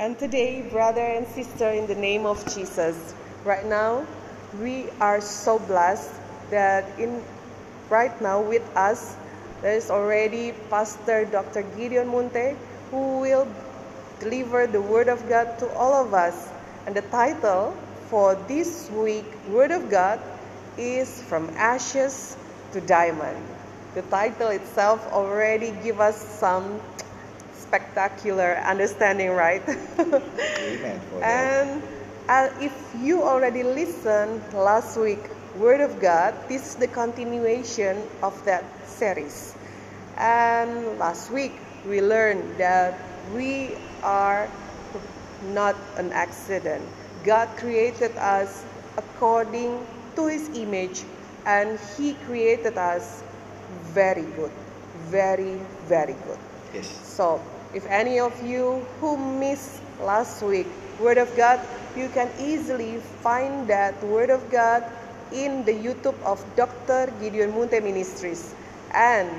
And today, brother and sister, in the name of Jesus, right now, we are so blessed that in right now with us there is already Pastor Dr. Gideon Munte who will deliver the word of God to all of us. And the title for this week word of God is from ashes to diamond. The title itself already give us some spectacular understanding, right? Amen. and uh, if you already listened last week, Word of God, this is the continuation of that series. And last week we learned that we are not an accident. God created us according to His image, and He created us very good, very, very good. Yes. So, if any of you who missed last week Word of God, you can easily find that Word of God in the YouTube of Dr. Gideon Munte Ministries. And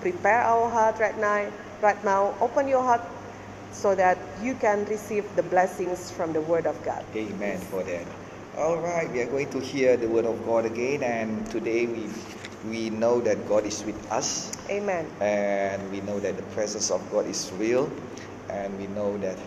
prepare our heart right now. Right now, open your heart so that you can receive the blessings from the Word of God. Amen for that. All right, we are going to hear the word of God again, and today we we know that God is with us, Amen. and we know that the presence of God is real, and we know that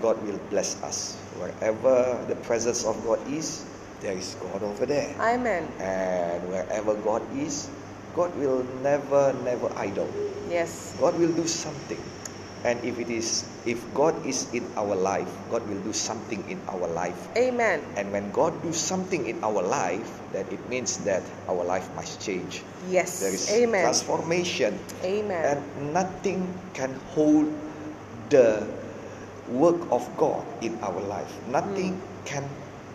God will bless us wherever the presence of God is. There is God over there, Amen. and wherever God is, God will never, never idle. Yes. God will do something. And if it is, if God is in our life, God will do something in our life. Amen. And when God do something in our life, then it means that our life must change. Yes. There is Amen. transformation, Amen. and nothing can hold the work of God in our life. Nothing can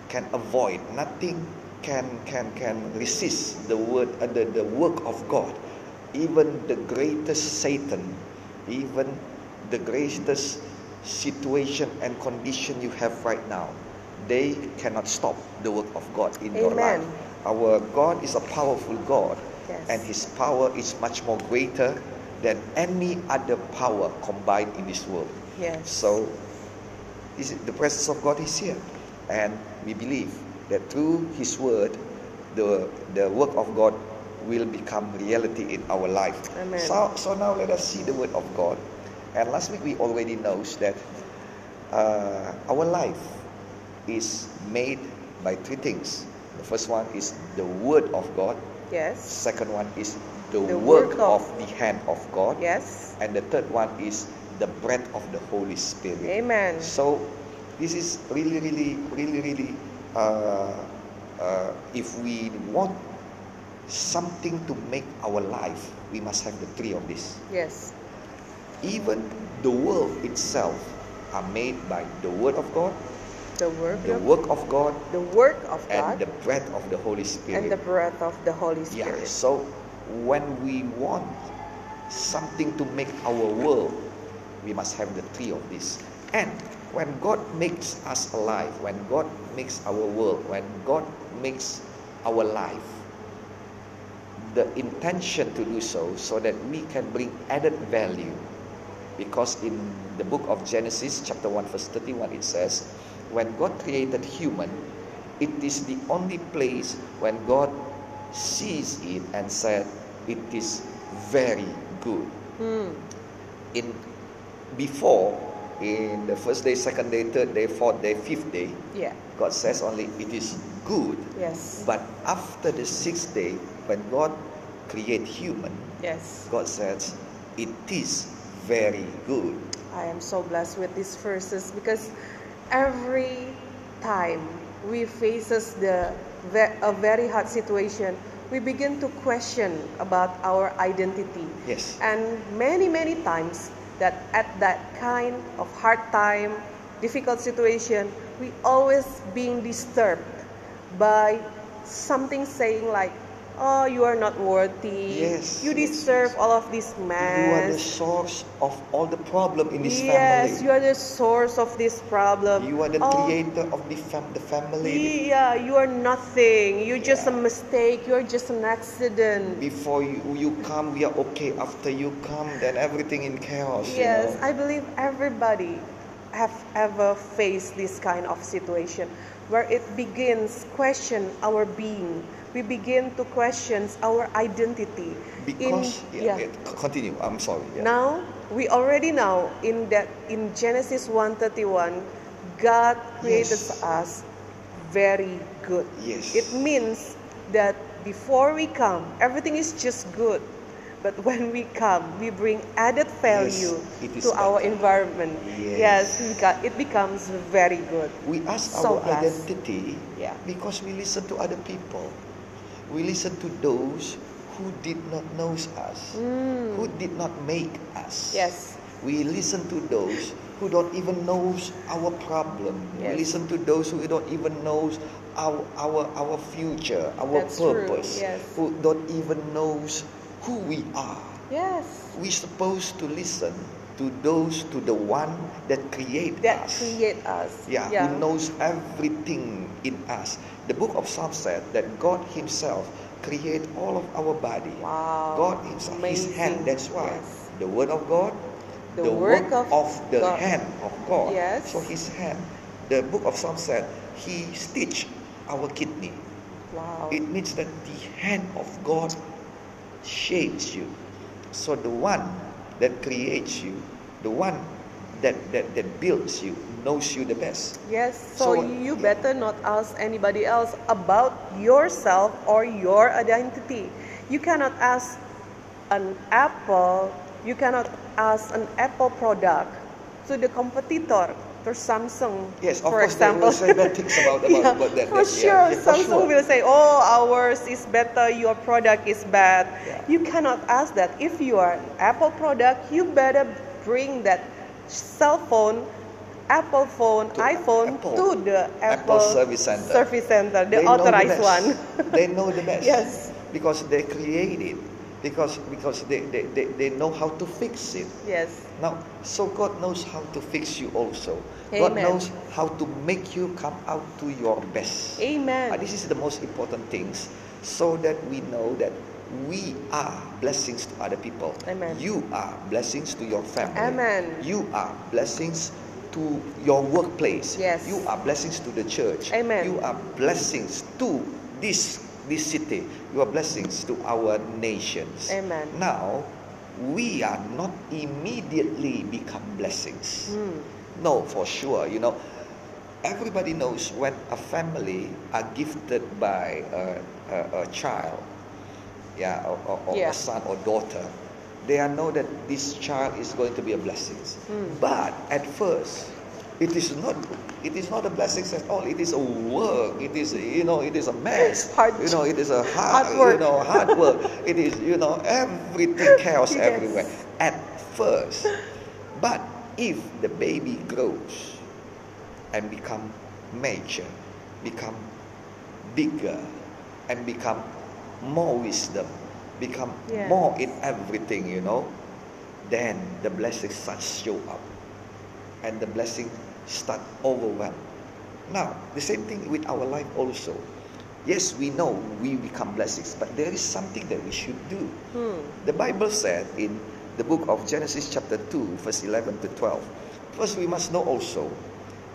can avoid. Nothing can can can resist the word uh, the, the work of God. Even the greatest Satan, even the greatest situation and condition you have right now, they cannot stop the work of God in your life. Our God is a powerful God, Yes. and His power is much more greater than any other power combined in this world. Yes. So, the presence of God is here, and we believe that through His Word, the the work of God will become reality in our life. Amen. So, so now let us see the Word of God. And last week we already knows that uh, our life is made by three things. The first one is the Word of God. Yes. Second one is the, The work, work of, of- the hand of God. Yes. And the third one is the breath of the Holy Spirit. Amen. So this is really, really, really, really. Uh, uh, if we want something to make our life, we must have the three of this. Yes. Even the world itself are made by the Word of God, The work the of work of God, the work of and God the breath of the Holy Spirit. and the breath of the Holy Spirit. Yeah, so when we want something to make our world, we must have the three of this. And when God makes us alive, when God makes our world, when God makes our life, the intention to do so, so that we can bring added value. Because in the book of Genesis, chapter 1, verse 31, it says, When God created human, it is the only place when God sees it and said, It is very good. Hmm. In before, in the first day, second day, third day, fourth day, fifth day, Yeah. God says only it is good. Yes. But after the sixth day, when God create human, Yes. God says it is very good. I am so blessed with these verses because every time we faces the a very hard situation, we begin to question about our identity. Yes. And many many times that at that kind of hard time, difficult situation, we always being disturbed by something saying like, "Oh, you are not worthy. Yes, You yes, deserve all of this mess. You are the source of all the problem in this yes, family. Yes, you are the source of this problem. You are the Oh, creator of the, fam- the family. Yeah, you are nothing. You're just a mistake. You're just an accident. Before you, you come, we are okay. After you come, then everything in chaos. you Yes, know. I believe everybody have ever faced this kind of situation where it begins question our being. We begin to question our identity. Because in, yeah, yeah, continue. I'm sorry. Yeah. Now we already know in that in Genesis 1:31, God created Yes. us very good. Yes. It means that before we come, everything is just good. But when we come, we bring added value is to our better. environment. Yes. we got- it becomes very good. We ask So our identity Yeah. because we listen to other people. We listen to those who did not know us, who did not make us. Mm. Yes. We listen to those who don't even know our problem. Yes. We listen to those who don't even know our, our, our future, our That's purpose, yes. who don't even knows who we are. Yes. We're supposed to listen to those, to the one that create That us. create us. Yeah, who knows everything in us. The book of Psalms said that God Himself create all of our body. Wow. God Himself, His hand. That's why Yes. the word of God, The work work of, of the God. hand of God. Yes. So His hand. The book of Psalms said He stitched our kidney. Wow. It means that the hand of God shapes you. So the one that creates you, the one that, that, that builds you, knows you the best. Yes, so, So, you better not ask anybody else about yourself or your identity. You cannot ask an Apple, you cannot ask an Apple product to the competitor, to Samsung, Yes, of for course they example. will say bad things about, about, yeah, about that. for that- sure, yeah, yeah, for Samsung sure. will say, "Oh, ours is better. Your product is bad." Yeah. You cannot ask that. If you are an Apple product, you better bring that cell phone, Apple phone, To iPhone Apple. to the Apple Apple, Service Center. Service center, the They authorized best. one. they know the best. Yes. Because they created. Because because they, they, they, they know how to fix it. yes. Now, so God knows how to fix you also. God knows how to make you come out to your best. Amen. Uh, this is the most important things so that we know that we are blessings to other people. Amen. You are blessings to your family. Amen. You are blessings to your workplace. Yes. You are blessings to the church. Amen. You are blessings to this this city. You are blessings to our nations. Amen. Now, we are not immediately become blessings. Hmm. No, for sure. You know, everybody knows when a family are gifted by a, a, a child, yeah, or, or, or Yeah. a son or daughter, they are know that this child is going to be a blessing. Hmm. But at first, it is not. It is not a blessing at all. It is a work. It is you know. It is a mess. Hard- You know. It is a hard hard. work. You know. Hard work. it is you know everything chaos Yes. everywhere at first. But if the baby grows and become mature, become bigger, and become more wisdom, become more in everything, you know, then the blessings start show up, and the blessing start overwhelm. Now, the same thing with our life also. Yes, we know we become blessings, but there is something that we should do. Hmm. The Bible said in the book of Genesis, chapter 2, verse 11 to 12. First, we must know also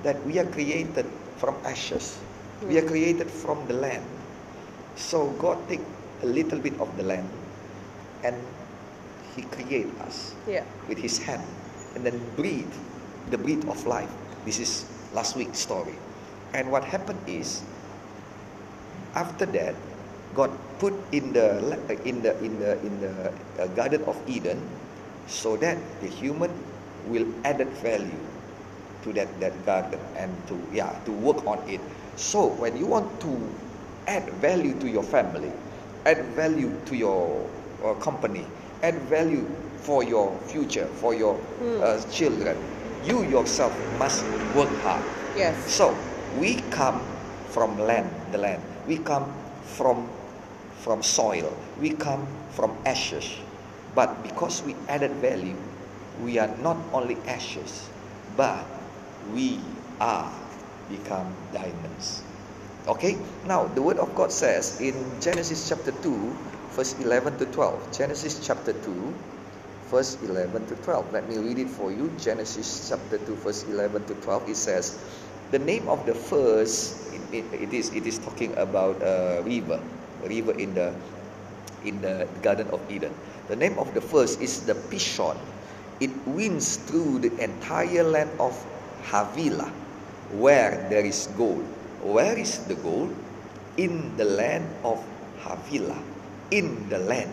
that we are created from ashes, we are created from the land. So, God take a little bit of the land and He create us Yeah. with His hand and then breathe the breath of life. This is last week's story. And what happened is, after that, God put in the in the in the in the uh, Garden of Eden, so that the human will added value to that that garden and to yeah to work on it. So when you want to add value to your family, add value to your uh, company, add value for your future, for your Hmm. uh, children, you yourself must work hard. Yes. So we come from land, the land. We come from from soil. We come from ashes. But because we added value, we are not only ashes, but we are become diamonds. Okay? Now the word of God says in Genesis chapter 2, verse 11 to 12. Genesis chapter 2, verse 11 to 12. Let me read it for you. Genesis chapter 2, verse 11 to 12. It says, The name of the first, it, it, is, it is talking about a river, a river in the, in the Garden of Eden. The name of the first is the Pishon. It winds through the entire land of Havilah, where there is gold. Where is the gold? In the land of Havilah. In the land.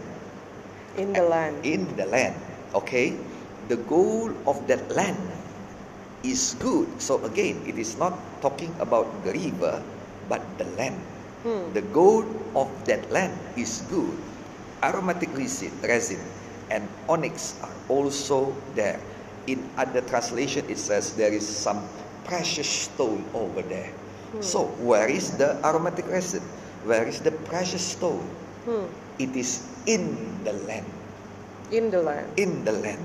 In the land. In the land. Okay? The goal of that land is good. So again, it is not talking about the river, but the land. Hmm. The gold of that land is good. Aromatic resin, resin and onyx are also there. In other translation, it says there is some precious stone over there. Hmm. So where is the aromatic resin? Where is the precious stone? Hmm. It is in the land. In the land. In the land.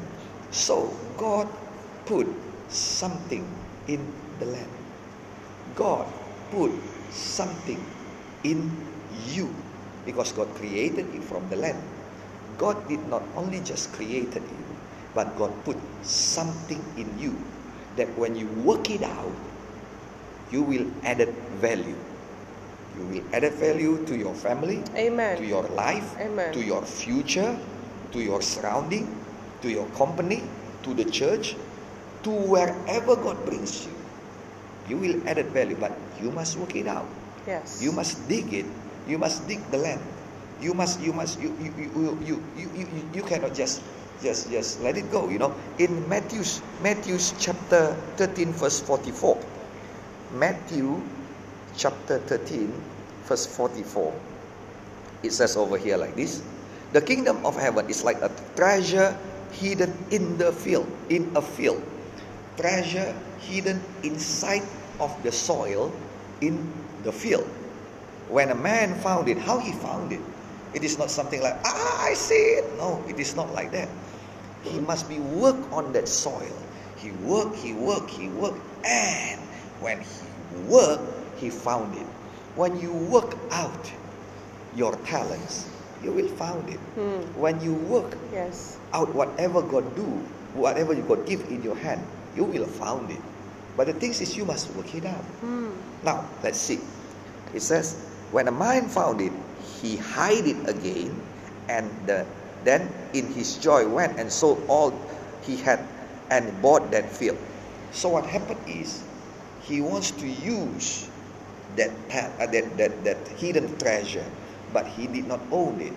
So God put something in the land. God put something in you because God created you from the land. God did not only just created you, but God put something in you that when you work it out, you will added value. You will added value to your family, Amen. to your life, Amen. to your future, to your surrounding, to your company, to the church, to wherever God brings you. You will added value, but you must work it out. Yes. You must dig it. You must dig the land. You must. You must. You you you you you, you, you, cannot just just just let it go. You know. In Matthew's Matthew's chapter thirteen verse forty four. Matthew chapter thirteen verse forty four. It says over here like this: The kingdom of heaven is like a treasure hidden in the field, in a field. Treasure hidden inside of the soil in the field. When a man found it, how he found it? It is not something like, ah, I see it. No, it is not like that. He must be work on that soil. He work, he work, he work, and when he worked, he found it. When you work out your talents, you will find it. Hmm. When you work Yes. out whatever God do, whatever you God give in your hand, you will found it. But the thing is, you must work it out. Hmm. Now, let's see. It says, when a man found it, he hid it again, and the, then in his joy went and sold all he had and bought that field. So what happened is, he wants to use that, uh, that, that, that hidden treasure, but he did not own it.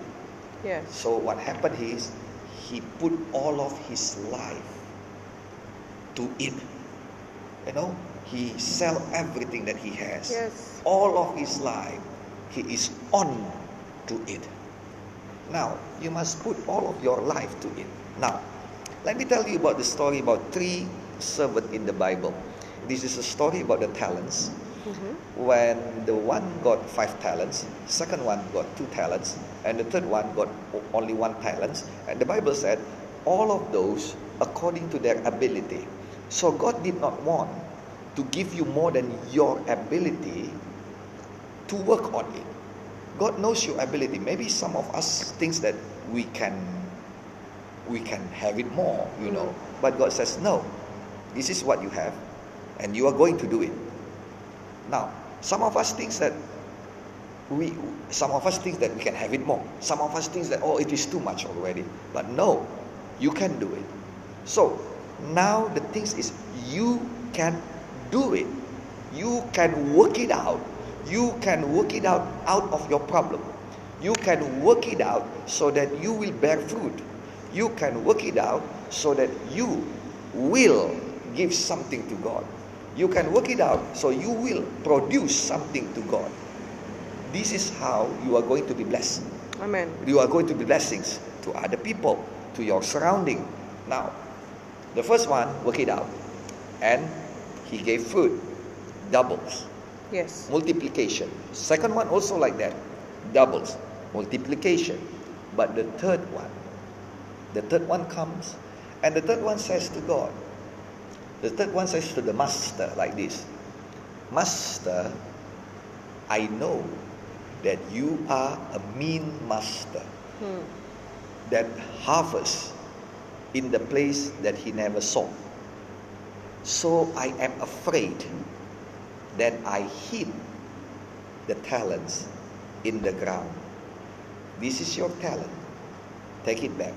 Yes. So what happened is he put all of his life to it. You know, he sell everything that he has. Yes. All of his life, he is on to it. Now, you must put all of your life to it. Now, let me tell you about the story about three servants in the Bible. This is a story about the talents Mhm. when the one got five talents, second one got two talents, and the third one got only one talent. And the Bible said, all of those according to their ability. So God did not want to give you more than your ability to work on it. God knows your ability. Maybe some of us thinks that we can we can have it more, you know. But God says, no, this is what you have, and you are going to do it. Now, some of us thinks that we, some of us think that we can have it more. Some of us thinks that oh, it is too much already. But no, you can do it. So now the thing is you can do it. You can work it out. You can work it out out of your problem. You can work it out so that you will bear fruit. You can work it out so that you will give something to God. You can work it out so you will produce something to God. This is how you are going to be blessed. Amen. You are going to be blessings to other people, to your surrounding. Now, the first one, work it out. And he gave food, doubles, Yes. multiplication. Second one also like that, doubles, multiplication. But the third one, the third one comes, and the third one says to God, the third one says to the master like this Master, I know that you are a mean master Hmm. that harvests in the place that he never saw. So I am afraid that I hid the talents in the ground. This is your talent. Take it back.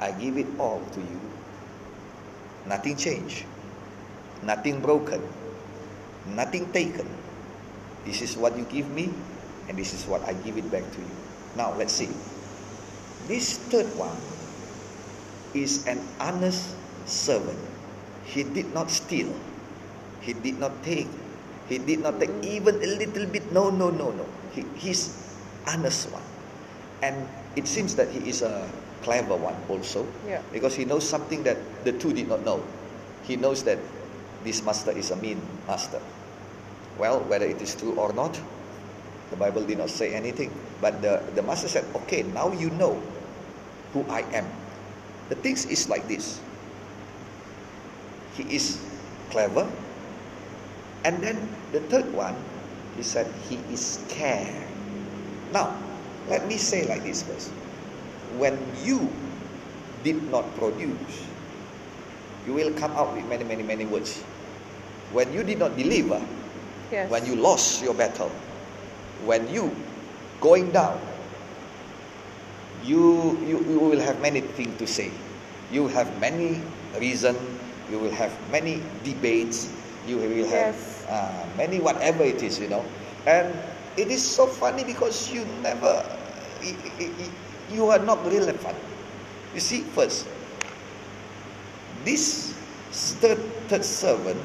I give it all to you. Nothing changed. Nothing broken. Nothing taken. This is what you give me, and this is what I give it back to you. Now let's see. This third one is an honest servant. He did not steal. He did not take. He did not take even a little bit. No, no, no, no. He, he's honest one. And it seems that he is a clever one also. Yeah. Because he knows something that the two did not know. He knows that this master is a mean master. Well, whether it is true or not, the Bible did not say anything. But the, the master said, okay, now you know who I am. The things is like this. He is clever. And then the third one, he said, he is care. Now, let me say like this first. When you did not produce, you will come out with many, many, many words. When you did not deliver, Yes. when you lost your battle, when you going down, you, you, you will have many things to say. You will have many reason. You will have many debates. You will have Yes. uh, many whatever it is, you know. And it is so funny because you never, y- y- y- you are not relevant. You see, first, this third, third servant,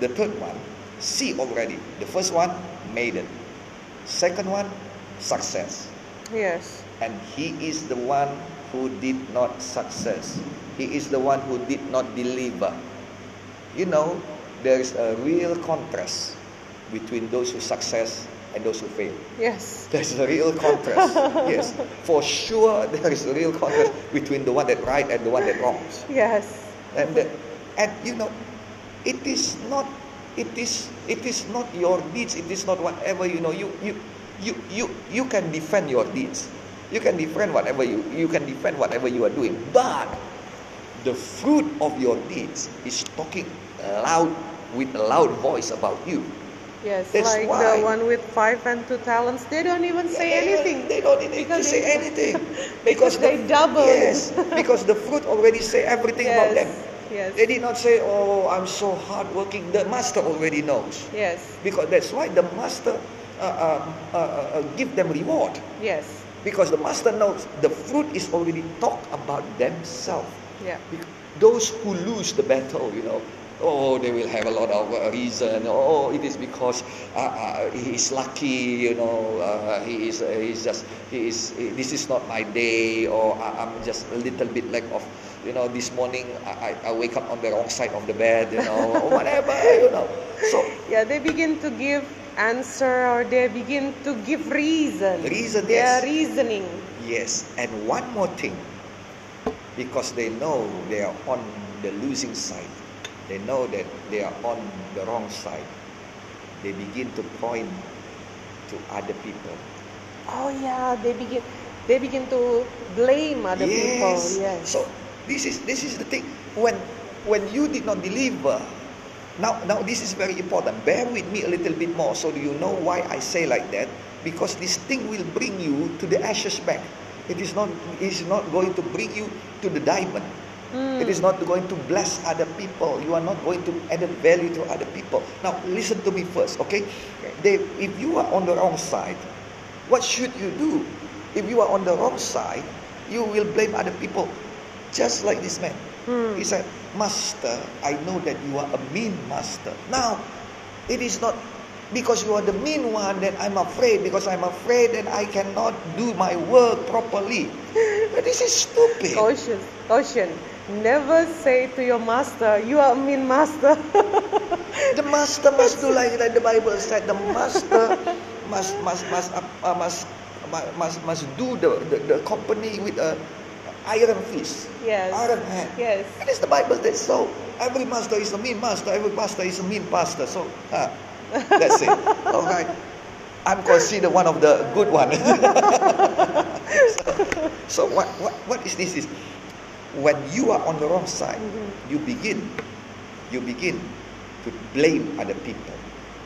the third one, see already. The first one, maiden. Second one, success. Yes. And he is the one who did not success. He is the one who did not deliver. You know, there is a real contrast between those who success and those who fail. Yes. There's a real contrast. yes, for sure there is a real contrast between the one that right and the one that wrongs. Yes. And the, and you know, it is not it is it is not your deeds. It is not whatever you know. You you you you you can defend your deeds. You can defend whatever you you can defend whatever you are doing. But the fruit of your deeds is talking loud with a loud voice about you. Yes. That's like why- the one with five and two talents, they don't even say Yeah, anything. They don't need to Because say they- anything because they the- doubled. Yes, because the fruit already say everything about them. Yes. They did not say, "Oh, I'm so hardworking." The master already knows. Yes. Because that's why the master uh, uh, uh, uh, give them reward. Yes. Because the master knows the fruit is already talked about themselves. Yeah. Those who lose the battle, you know, oh, they will have a lot of uh, reason. Oh, it is because uh, uh, he is lucky, you know. Uh, he is, uh, he's just, he is. This is not my day, or I, I'm just a little bit lack of, you know. This morning I, I I wake up on the wrong side of the bed, you know, or whatever, you know. So Yeah, they begin to give answer or they begin to give reason. Reason, They are yes. reasoning. Yes, and one more thing, because they know they are on the losing side, they know that they are on the wrong side, they begin to point to other people. Oh yeah, they begin they begin to blame other people. yes. Yes. So this is this is the thing. When when you did not deliver, now now this is very important. Bear with me a little bit more, so do you know why I say like that? Because this thing will bring you to the ashes back. It is not it is not going to bring you to the diamond. It is not going to bless other people. You are not going to add value to other people. Now, listen to me first, okay? They, if you are on the wrong side, what should you do? If you are on the wrong side, you will blame other people, just like this man. Hmm. He said, Master, I know that you are a mean master. Now, it is not because you are the mean one that I'm afraid, because I'm afraid that I cannot do my work properly. But this is stupid. Caution, caution. Never say to your master, "You are a mean master." The master must do like, like the Bible said. The master must must must uh, uh, must must must do the, the, the company with a iron fist, yes. iron hand. Yes. It is the Bible that so. Every master is a mean master. Every pastor is a mean pastor. So, huh, that's it. All right. I'm considered one of the good one. so, so what, what what is this? Is when you are on the wrong side, Mhm. you begin, you begin to blame other people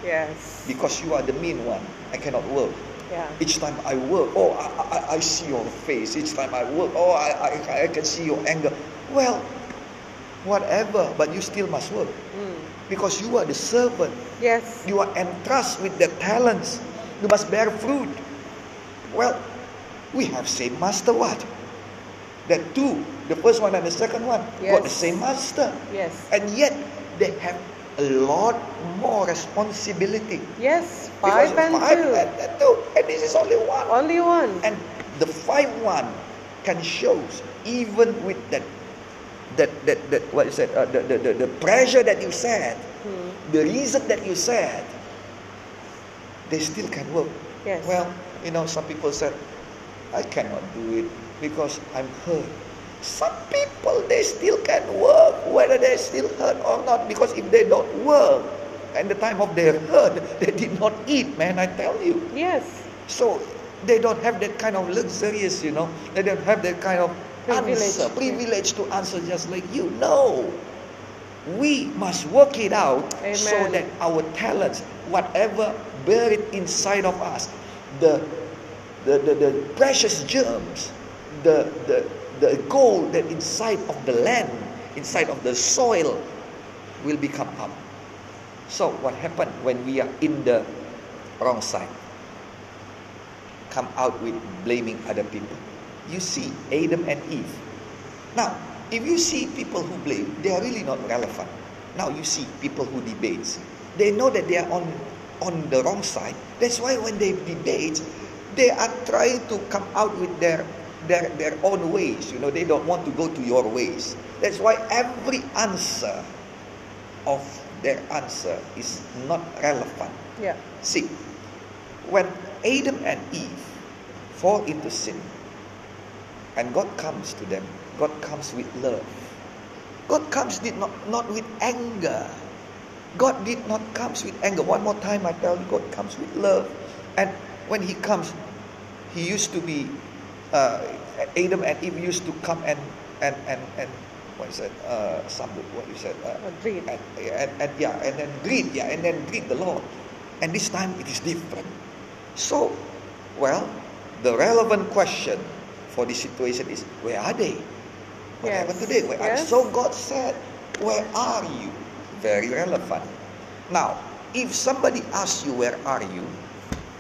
Yes. because you are the mean one. I cannot work. Yeah. Each time I work, oh, I, I, I see your face. Each time I work, oh, I, I, I can see your anger. Well, whatever, but you still must work Mm. because you are the servant. Yes. You are entrusted with the talents. You must bear fruit. Well, we have same master. What? The two, the first one and the second one, got the same master, Yes. and yet they have a lot more responsibility. Yes. Because Five and five two. and, and two, and this is only one. Only one. And the five one can shows even with that that that, that what is that uh, the, the, the the pressure that you said, Hmm. the reason that you said, they still can work. Yes. Well, you know, some people said, I cannot do it because I'm hurt. Some people they still can work whether they're still hurt or not because if they don't work and the time of their hurt they did not eat man I tell you Yes. so they don't have that kind of luxurious, you know. They don't have that kind of Privilege. answer, privilege to answer just like you. No. We must work it out so that our talents, whatever buried inside of us, the the, the, the precious germs, the, the the gold that inside of the land, inside of the soil, will become up. So what happened when we are in the wrong side? come out with blaming other people. You see Adam and Eve. Now, if you see people who blame, they are really not relevant. Now you see people who debates. They know that they are on on the wrong side. That's why when they debate, they are trying to come out with their their, their own ways. You know, they don't want to go to your ways. That's why every answer of their answer is not relevant. Yeah. See, when Adam and Eve fall into sin, and God comes to them, God comes with love. God comes did not, not with anger. God did not comes with anger. One more time I tell you, God comes with love. And when He comes, He used to be uh, Adam and Eve used to come and and and and what is it? Uh, some what you said? Uh, greed. and, and, and yeah, and then greet, yeah, and then greet the Lord. And this time it is different. So, well, the relevant question for this situation is where are they? What Yes. happened today? Where are Yes. So God said, Where are you? Very relevant. Now, if somebody asks you where are you,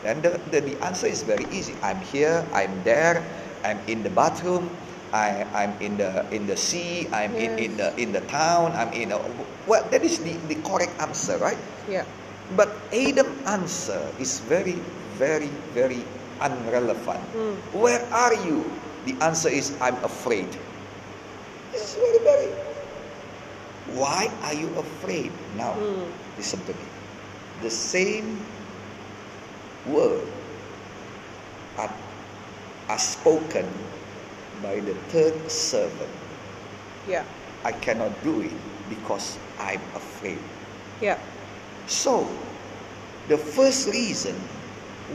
then the, the, the answer is very easy. I'm here, I'm there, I'm in the bathroom, I, I'm in the in the sea, I'm in, in the in the town, I'm in a, well that is the, the correct answer, right? Yeah. But Adam answer is very, very, very unrelevant. Mm. Where are you? The answer is I'm afraid. This is very, very. Why are you afraid? Now, Mm. listen to me. The same word are, are spoken by the third servant. Yeah. I cannot do it because I'm afraid. Yeah. So, the first reason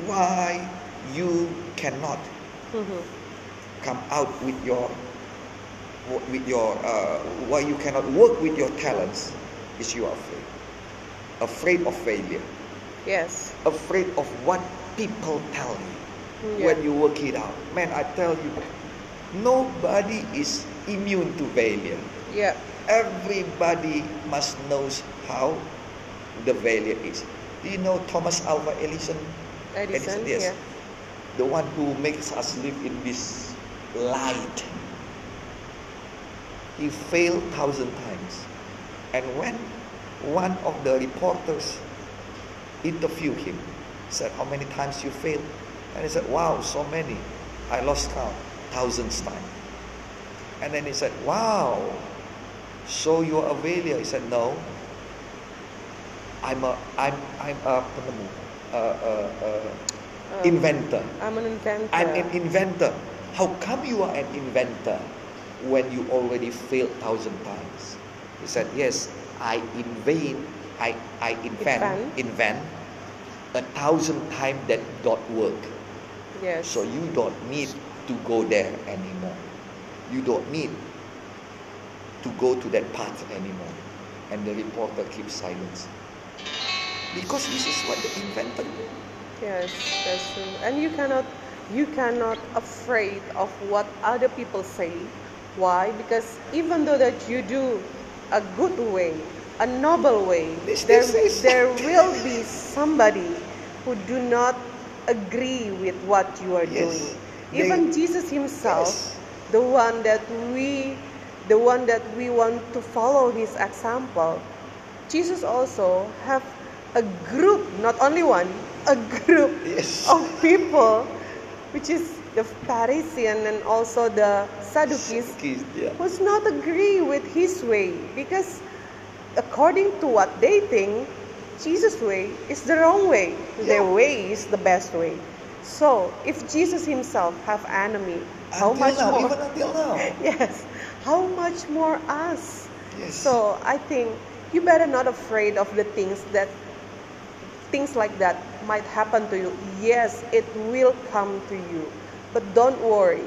why you cannot Mm-hmm. come out with your with your uh, why you cannot work with your talents is you are afraid. Afraid of failure. Yes. Afraid of what people tell you Mm, when you work it out. Man, I tell you, nobody is immune to failure. Yeah. Everybody must knows how the failure is. Do you know Thomas Alva Edison? Edison. yes. Yeah. The one who makes us live in this light. He failed thousand times. And when one of the reporters interviewed him, said, How many times you failed? And he said, Wow, so many. I lost count, thousands times. And then he said, Wow, so you are a failure? He said, No. I'm a I'm I'm a a, a, a Um, inventor. I'm an inventor. I'm an inventor. How come you are an inventor when you already failed thousand times? He said, Yes, I invent, I, I invent, Invent. invent a thousand times that don't work. yes. So you don't need to go there anymore. You don't need to go to that path anymore. And the reporter keeps silence. Because this is what the inventor did. Yes, that's true. And you cannot you cannot afraid of what other people say. Why? Because even though that you do a good way, a noble way, This- there, this there will be somebody who do not agree with what you are Yes. doing. Even They- Jesus himself, Yes. the one that we the one that we want to follow his example, Jesus also have a group, not only one, a group Yes. of people, which is the Pharisee and also the Sadducees, Sadducees, yeah. was not agree with his way because according to what they think, Jesus' way is the wrong way. Their way is the best way. So if Jesus himself have enemy, how Until much now, more? even until now. yes, how much more us? Yes. So I think you better not afraid of the things that things like that might happen to you. Yes, it will come to you. But don't worry.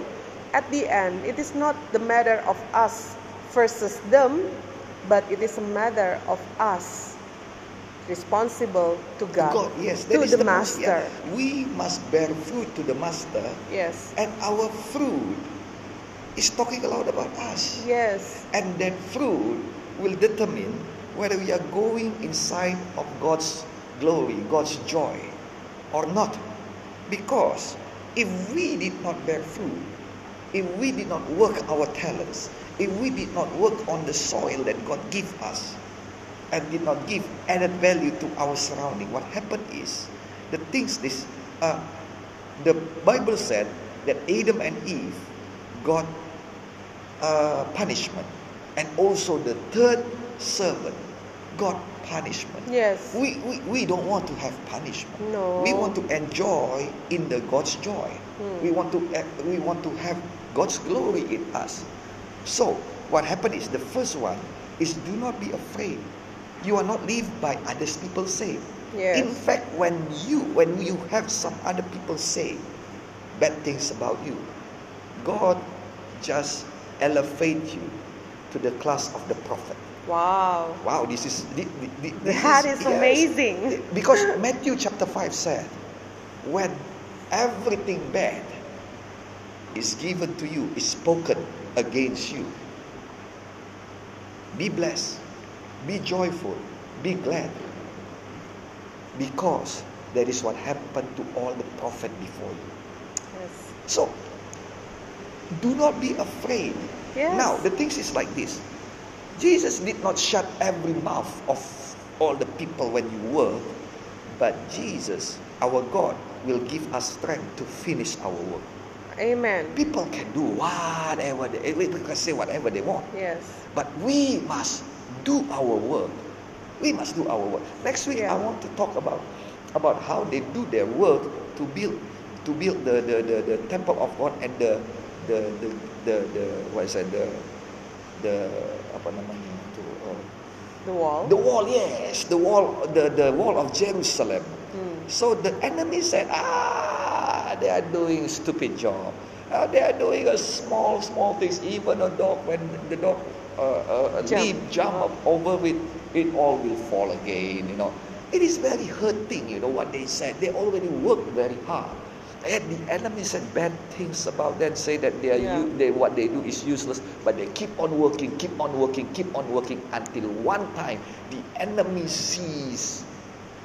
At the end, it is not the matter of us versus them, but it is a matter of us responsible to God, God, yes, to the, the master. yeah. We must bear fruit to the master, Yes. and our fruit is talking a lot about us. Yes. And that fruit will determine whether we are going inside of God's glory, God's joy, or not. Because if we did not bear fruit, if we did not work our talents, if we did not work on the soil that God gave us, and did not give added value to our surrounding, what happened is the things this uh, the Bible said that Adam and Eve got uh, punishment, and also the third servant got punishment. Yes. We, we, we don't want to have punishment. No. We want to enjoy in the God's joy. Hmm. We want to uh, we want to have God's glory in us. So what happened is the first one is do not be afraid. You are not lived by other people say. Yes. In fact, when you when you have some other people say bad things about you, God just elevate you to the class of the prophet. Wow. Wow, this is thi- thi- thi- this That is yes. amazing. Because Matthew chapter 5 said, when everything bad is given to you, is spoken against you, be blessed, be joyful, be glad. Because that is what happened to all the prophet before you. Yes. So, do not be afraid. Yes. Now, the things is like this Jesus did not shut every mouth of all the people when you work, but Jesus, our God, will give us strength to finish our work. Amen. People can do whatever they, people can say whatever they want, Yes. but we must do our work. We must do our work. Next week, Yeah. I want to talk about about how they do their work to build to build the the, the, the temple of God and the the the the, the what is that the the apa namanya itu uh, The wall. the wall yes the wall the the wall of Jerusalem. Hmm. So the enemy said, ah, they are doing stupid job. Uh, they are doing a small, small things. Even a dog, when the dog uh, uh, Jump. leap, jump up over it, it all will fall again. You know, it is very hurting. You know what they said. They already worked very hard, and the enemy said bad things about them. Say that they are Yeah. they what they do is useless, but they keep on working, keep on working, keep on working until one time the enemy sees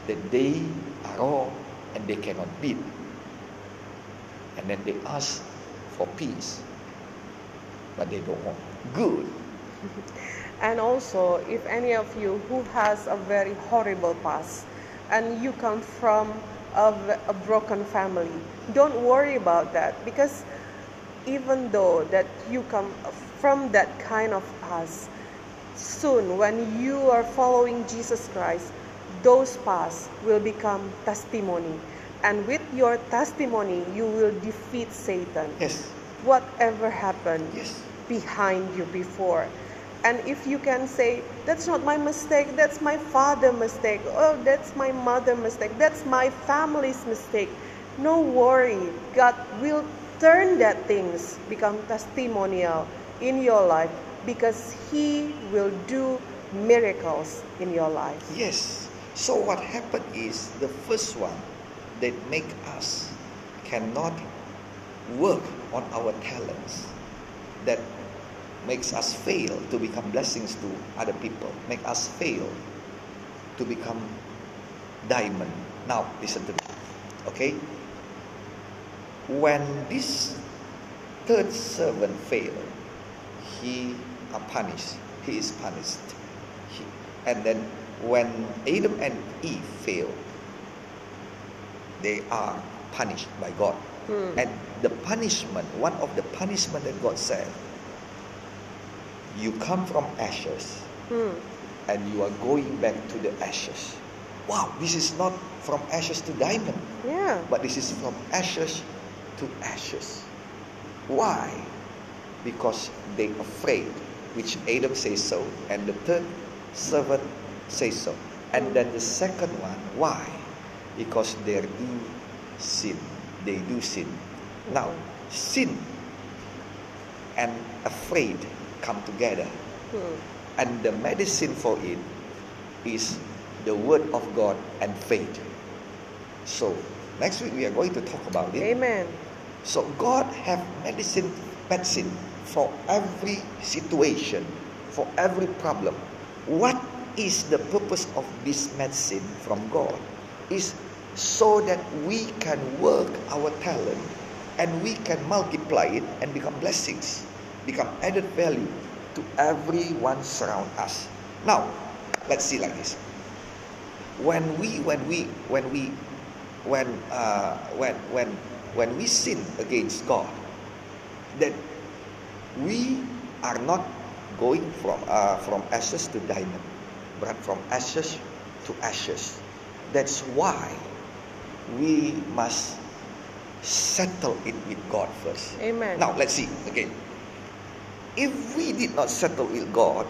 that they are wrong and they cannot beat. And then they ask for peace, but they don't want good. And also, if any of you who has a very horrible past and you come from v- a broken family, don't worry about that because even though that you come from that kind of past, soon when you are following Jesus Christ, those past will become testimony. And with your testimony, you will defeat Satan. Yes, Whatever happened, yes, behind you before. And if you can say, that's not my mistake, that's my father mistake, oh, that's my mother mistake, that's my family's mistake. No worry, God will turn that things become testimonial in your life because He will do miracles in your life. Yes. So what happened is the first one that make us cannot work on our talents that makes us fail to become blessings to other people, make us fail to become diamond. Now listen to me. Okay? When this third servant failed, he are punished. He is punished. He, and then when Adam and Eve failed, they are punished by God. Hmm. And the punishment, one of the punishment that God said, you come from ashes Hmm. and you are going back to the ashes. Wow, this is not from ashes to diamond, Yeah. but this is from ashes to ashes. Why? Because they afraid, which Adam says so, and the third servant says so. And then the second one, why? Because they do sin. They do sin. Now, sin and afraid come together. Hmm. And the medicine for it is the word of God and faith. So, next week we are going to talk about it. Amen. So God have medicine medicine for every situation, for every problem. What is the purpose of this medicine from God? Is so that we can work our talent and we can multiply it and become blessings, become added value to everyone surround us. Now, let's see like this. When we when we when we when uh, when when when we sin against God, that we are not going from uh, from ashes to diamond, but from ashes to ashes. That's why we must settle it with God first. Amen. Now let's see again. If we did not settle with God,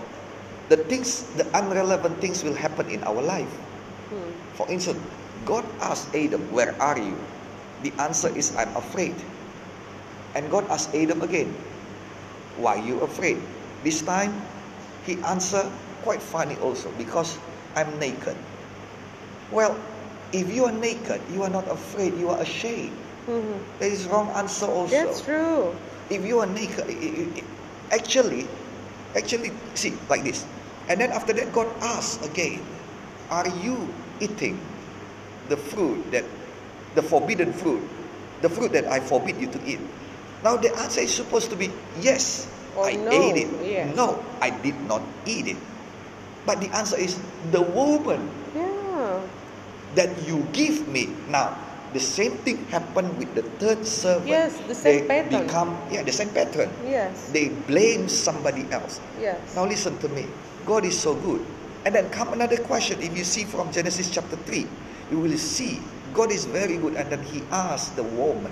the things, the unrelevant things will happen in our life. Hmm. For instance, God asked Adam, Where are you? The answer is, I'm afraid. And God asked Adam again, Why are you afraid? This time, he answered quite funny also, because I'm naked. Well, if you are naked, you are not afraid, you are ashamed. Mhm. That is wrong answer also. That's true. If you are naked, actually, actually, see, like this. And then after that, God asked again, Are you eating the fruit that, the forbidden fruit, the fruit that I forbid you to eat? Now the answer is supposed to be yes, Or I no, ate it. yes. No, I did not eat it. But the answer is the woman Yeah. that you give me. Now, the same thing happened with the third servant. Yes, the same pattern. they pattern. become yeah, the same pattern. Yes. They blame somebody else. Yes. Now listen to me. God is so good. And then come another question. If you see from Genesis chapter 3, you will see God is very good. And then he asked the woman,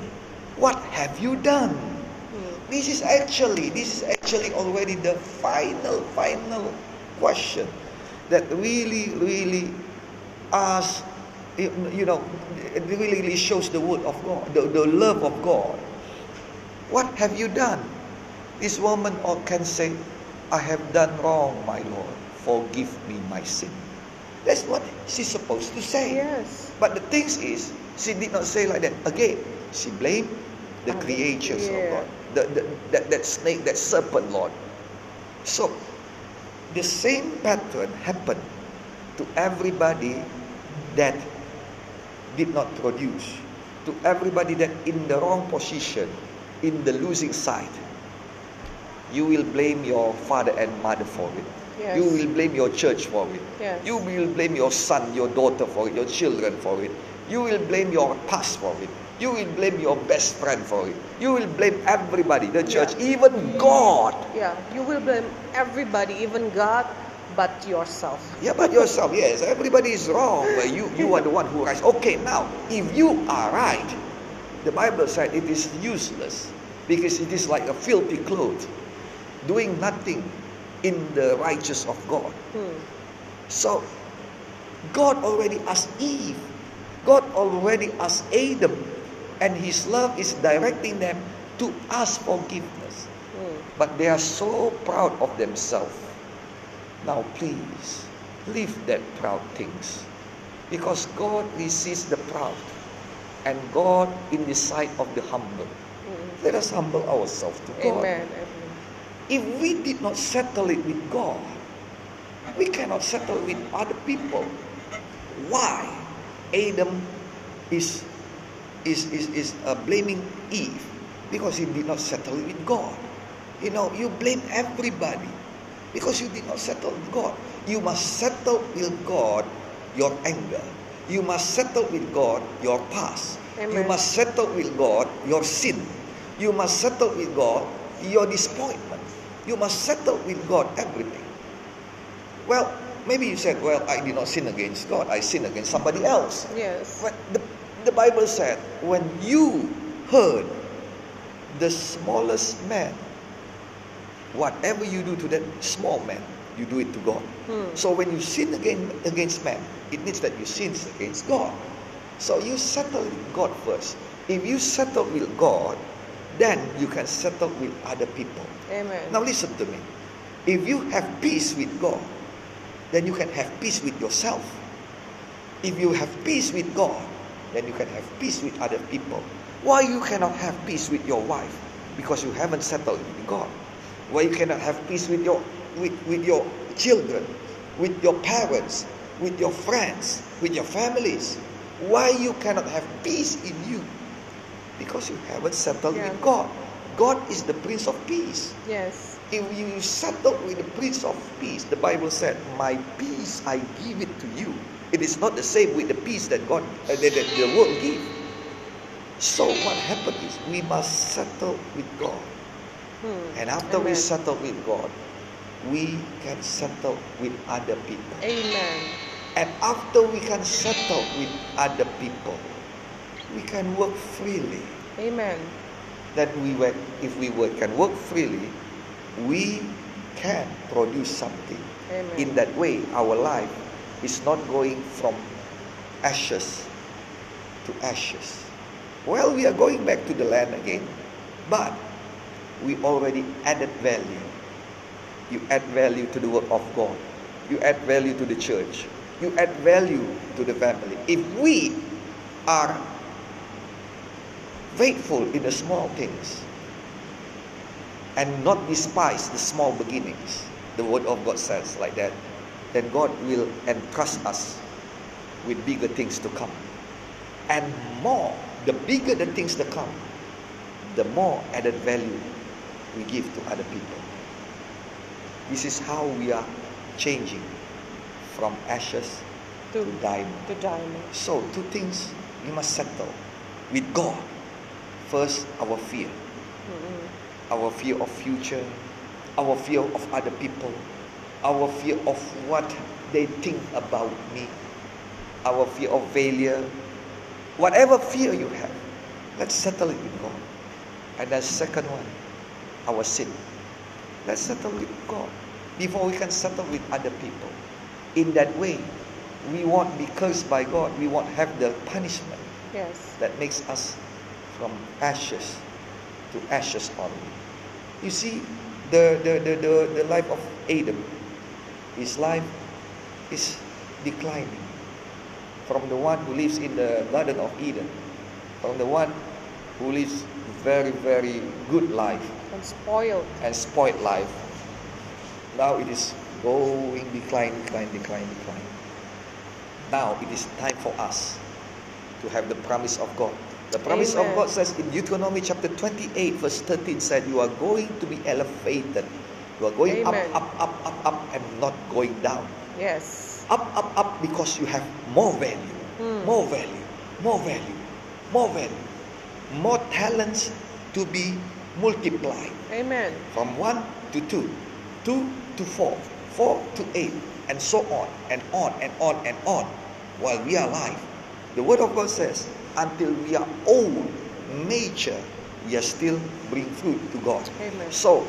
What have you done? Hmm. This is actually, this is actually already the final, final question that really, really asks, you know, it really, really shows the word of God, the, the love of God. What have you done? This woman can say, I have done wrong, my Lord. Forgive me my sin. That's what she's supposed to say. Yes. But the thing is, she did not say like that. Again, she blamed the Others. creatures of God. The, the, that, that snake, that serpent, Lord. So, the same pattern happened to everybody that did not produce. To everybody that in the wrong position, in the losing side. You will blame your father and mother for it. Yes. You will blame your church for it. Yes. You will blame your son, your daughter for it, your children for it. You will blame your past for it. You will blame your best friend for it. You will blame everybody, the church, Yeah. even God. Yeah. You will blame everybody, even God, but yourself. Yeah, but yourself, yes, everybody is wrong, but you, you are the one who right. Okay, now, if you are right, the Bible said it is useless because it is like a filthy cloth, doing nothing in the righteous of God. Hmm. So, God already asked Eve, God already asked Adam, and His love is directing them to ask forgiveness. Hmm. But they are so proud of themselves. Now, please, leave that proud things. Because God resists the proud. And God in the sight of the humble. Mm. Let us humble ourselves to God. Amen. Amen. If we did not settle it with God, we cannot settle with other people. Why? Adam is is is, is uh, blaming Eve because he did not settle it with God. You know, you blame everybody because you did not settle with God. You must settle with God your anger. You must settle with God your past. You must settle with God your sin. You must settle with God your disappointment. You must settle with God everything. Well, maybe you said, Well, I did not sin against God, I sinned against somebody else. Yes. But the, the Bible said, when you heard the smallest man, whatever you do to that small man, you do it to God. Hmm. So when you sin again against man, it means that you sin against God. So you settle with God first. If you settle with God, then you can settle with other people. Amen. Now listen to me. If you have peace with God, then you can have peace with yourself. If you have peace with God, then you can have peace with other people. Why you cannot have peace with your wife? Because you haven't settled with God. Why you cannot have peace with your with, with your children, with your parents, with your friends, with your families? Why you cannot have peace in you? Because you haven't settled Yeah. with God. God is the Prince of Peace. Yes. If you settle with the Prince of Peace, the Bible said, "My peace I give it to you." It is not the same with the peace that God, uh, that, that the world give. So what happened is we must settle with God, Hmm. and after we settle with God, we can settle with other people. Amen. And after we can settle with other people, we can work freely. Amen. That we work, if we work, can work freely, we can produce something. Amen. In that way, our life is not going from ashes to ashes. Well, we are going back to the land again, but we already added value. You add value to the work of God. You add value to the church. You add value to the family. If we are faithful in the small things and not despise the small beginnings, the word of God says like that, then God will entrust us with bigger things to come. And more, the bigger the things to come, the more added value we give to other people. This is how we are changing from ashes To, to diamond. to diamond. So, two things we must settle with God. First, our fear. Mm-mm. Our fear of future, our fear of other people, our fear of what they think about me, our fear of failure. Whatever fear you have, let's settle it with God. And the second one, our sin. Let's settle with God before we can settle with other people. In that way, we won't be cursed by God. We won't have the punishment Yes. that makes us from ashes to ashes only. You see, the, the, the, the, the life of Adam, his life is declining from the one who lives in the Garden of Eden, from the one who lives very, very good life And spoiled. and spoiled life. Now it is going decline, decline, decline, decline. Now it is time for us to have the promise of God. The promise of God says in Deuteronomy chapter 28, verse 13 said, You are going to be elevated. You are going Amen. up, up, up, up, up, and not going down. Yes. Up, up, up because you have more value, Hmm. more value, more value, more value, more talents to be multiplied Amen. from 1 to 2, 2 to 4, 4 to 8, and so on and on and on and on while we are alive. The Word of God says, until we are old, mature, we are still bring fruit to God. Amen. So,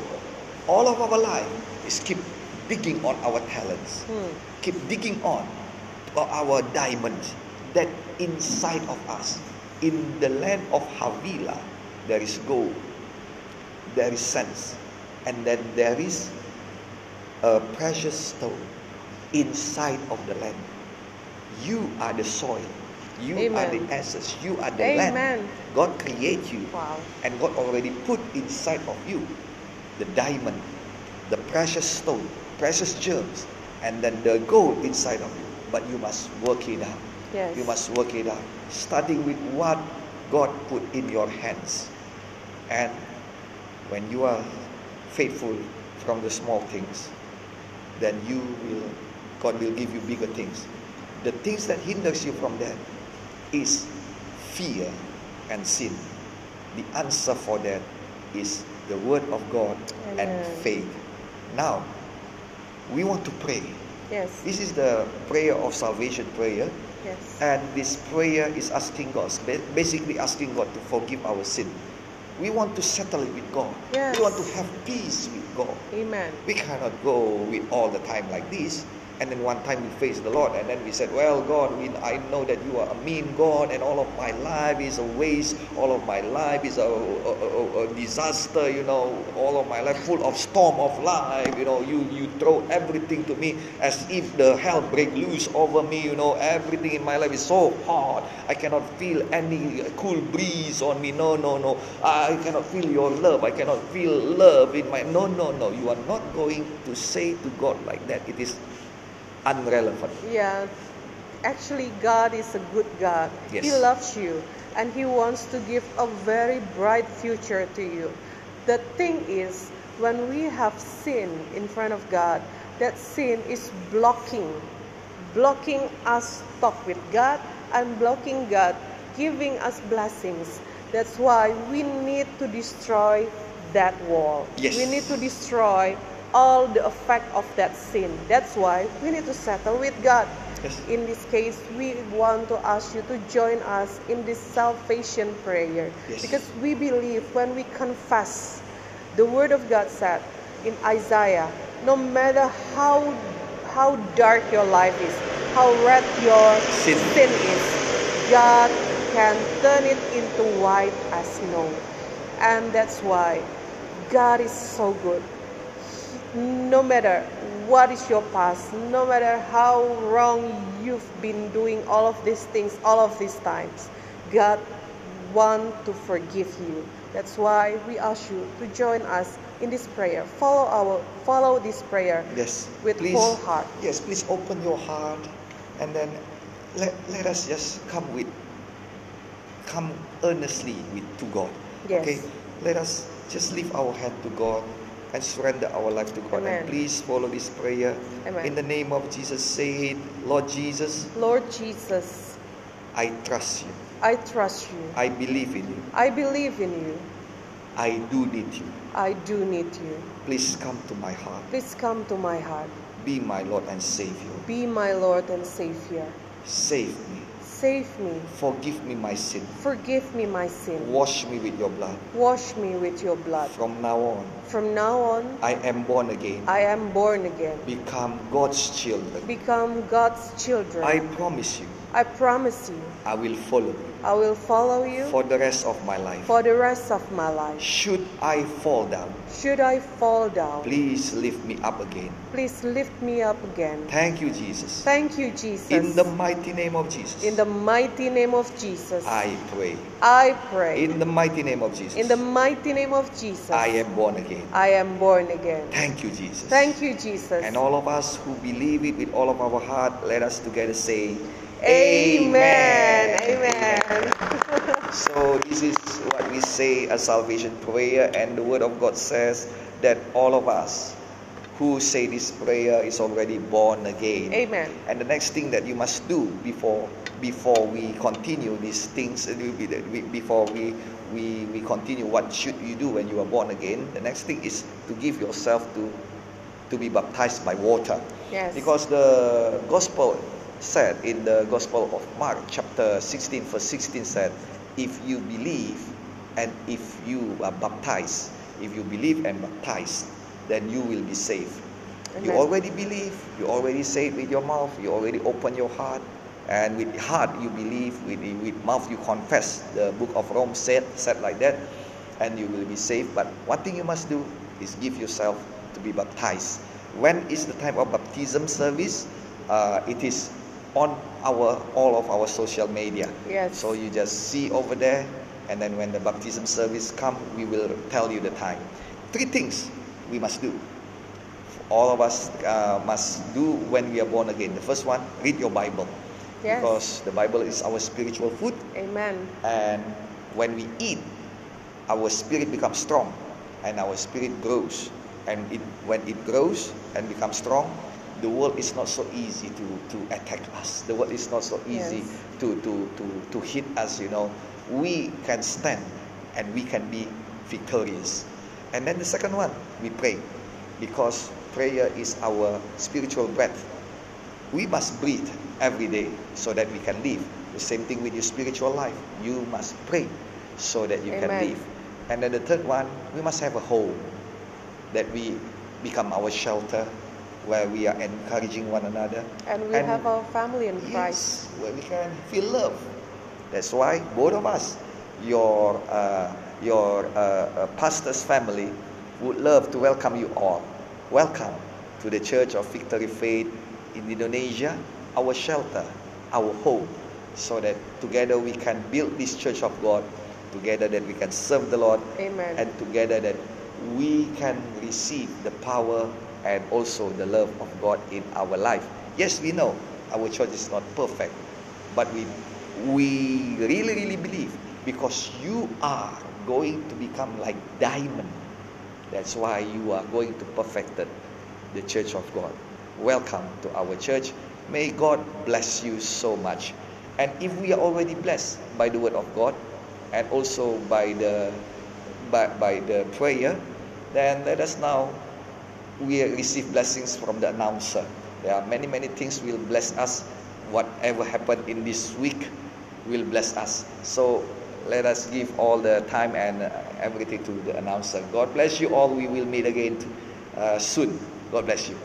all of our life is keep digging on our talents, Hmm. keep digging on our diamonds that inside of us. In the land of Havilah, there is gold, there is sense, and then there is a precious stone inside of the land. You are the soil. You are the Amen. essence. You are the land. God create you. Wow. And God already put inside of you the diamond, the precious stone, precious germs, and then the gold inside of you. But you must work it out. Yes. You must work it out. Starting with what God put in your hands. And when you are faithful from the small things, then you will God will give you bigger things. The things that hinders you from that is fear and sin. The answer for that is the word of God and faith. Now, we want to pray. Yes. This is the prayer of salvation prayer. Yes. And this prayer is asking God, basically asking God to forgive our sin. We want to settle it with God. Yes. We want to have peace with God. Amen. We cannot go with all the time like this. And then one time we faced the Lord, and then we said, Well, God, we, I know that you are a mean God, and all of my life is a waste. All of my life is a, a, a, a disaster, you know. All of my life full of storm of life, you know. You, you throw everything to me as if the hell break loose over me, you know. Everything in my life is so hard. I cannot feel any cool breeze on me. No, no, no. I cannot feel your love. I cannot feel love in my. No, no, no. You are not going to say to God like that. It is unrelevant. Yeah, actually, God is a good God. He loves you and He wants to give a very bright future to you. The thing is, when we have sin in front of God, that sin is blocking, blocking us talk with God and blocking God giving us blessings. That's why we need to destroy that wall. Yes. We need to destroy all the effect of that sin. That's why we need to settle with God. Yes. In this case, we want to ask you to join us in this salvation prayer Yes. because we believe when we confess, the Word of God said in Isaiah, no matter how how dark your life is, how red your Sin. sin is, God can turn it into white as snow. And that's why God is so good. No matter what is your past, no matter how wrong you've been doing all of these things all of these times, God wants to forgive you. That's why we ask you to join us in this prayer. Follow our follow this prayer Yes. with please, whole heart. Yes, please open your heart and then let, let us just come with come earnestly with to God. Yes. Okay? Let us just lift our hand to God and surrender our life to God. Amen. And please follow this prayer. Amen. In the name of Jesus, say it. Lord Jesus, Lord Jesus, I trust you. I trust you. I believe in you. I believe in you. I do need you. I do need you. Please come to my heart. Please come to my heart. Be my Lord and Savior. Be my Lord and Savior. Save me. Save me. Forgive me my sin. Forgive me my sin. Wash me with your blood. Wash me with your blood. From now on, From now on, I am born again. I am born again. Become God's children. Become God's children. I promise you, I promise you, I will follow you I will follow you for the rest of my life. for the rest of my life. Should I fall down, Should I fall down, please lift me up again. please lift me up again. Thank you, Jesus. Thank you, Jesus. In the mighty name of Jesus, In the mighty name of Jesus, I pray. I pray. In the mighty name of Jesus, In the mighty name of Jesus, I am born again. I am born again. Thank you, Jesus. Thank you, Jesus. And all of us who believe it with all of our heart, let us together say, Amen. Amen. So this is what we say a salvation prayer, and the Word of God says that all of us who say this prayer is already born again. Amen. And the next thing that you must do before before we continue these things, before we we we continue, what should you do when you are born again? The next thing is to give yourself to to be baptized by water. Yes. Because the gospel said in the gospel of Mark chapter 16 verse 16 said, if you believe and if you are baptized, if you believe and baptized, then you will be saved. You already believe, you already say it with your mouth, you already open your heart, and with heart you believe, with, with mouth you confess. The book of Rome said, said like that, and you will be saved. But one thing you must do, is give yourself to be baptized. When is the time of baptism service? Uh, it is on our all of our social media. Yes. So you just see over there, and then when the baptism service come, we will tell you the time. Three things we must do. All of us uh, must do when we are born again. The first one, read your Bible, Yes. because the Bible is our spiritual food, Amen. and when we eat, our spirit becomes strong, and our spirit grows. And it, when it grows and becomes strong, the world is not so easy to, to attack us. The world is not so easy Yes. to, to, to, to hit us, you know. We can stand and we can be victorious. And then the second one, we pray. Because prayer is our spiritual breath. We must breathe every day so that we can live. The same thing with your spiritual life. You must pray so that you can live. And then the third one, we must have a home that we become our shelter where we are encouraging one another. And we And- have our family in Christ. Yes, where we can feel love. That's why both of us, your uh, your uh, uh, pastor's family, would love to welcome you all. Welcome to the Church of Victory Faith in Indonesia, our shelter, our home, so that together we can build this Church of God. Together that we can serve the Lord, Amen. and together that we can receive the power and also the love of God in our life. Yes, we know our church is not perfect, but we we really really believe because you are going to become like diamond. That's why you are going to perfect the church of God. Welcome to our church. May God bless you so much. And if we are already blessed by the word of God and also by the by, by the prayer, then let us now we receive blessings from the announcer. There are many, many things will bless us. Whatever happened in this week will bless us. So let us give all the time and uh, everything to the announcer. God bless you all. We will meet again uh, soon. God bless you.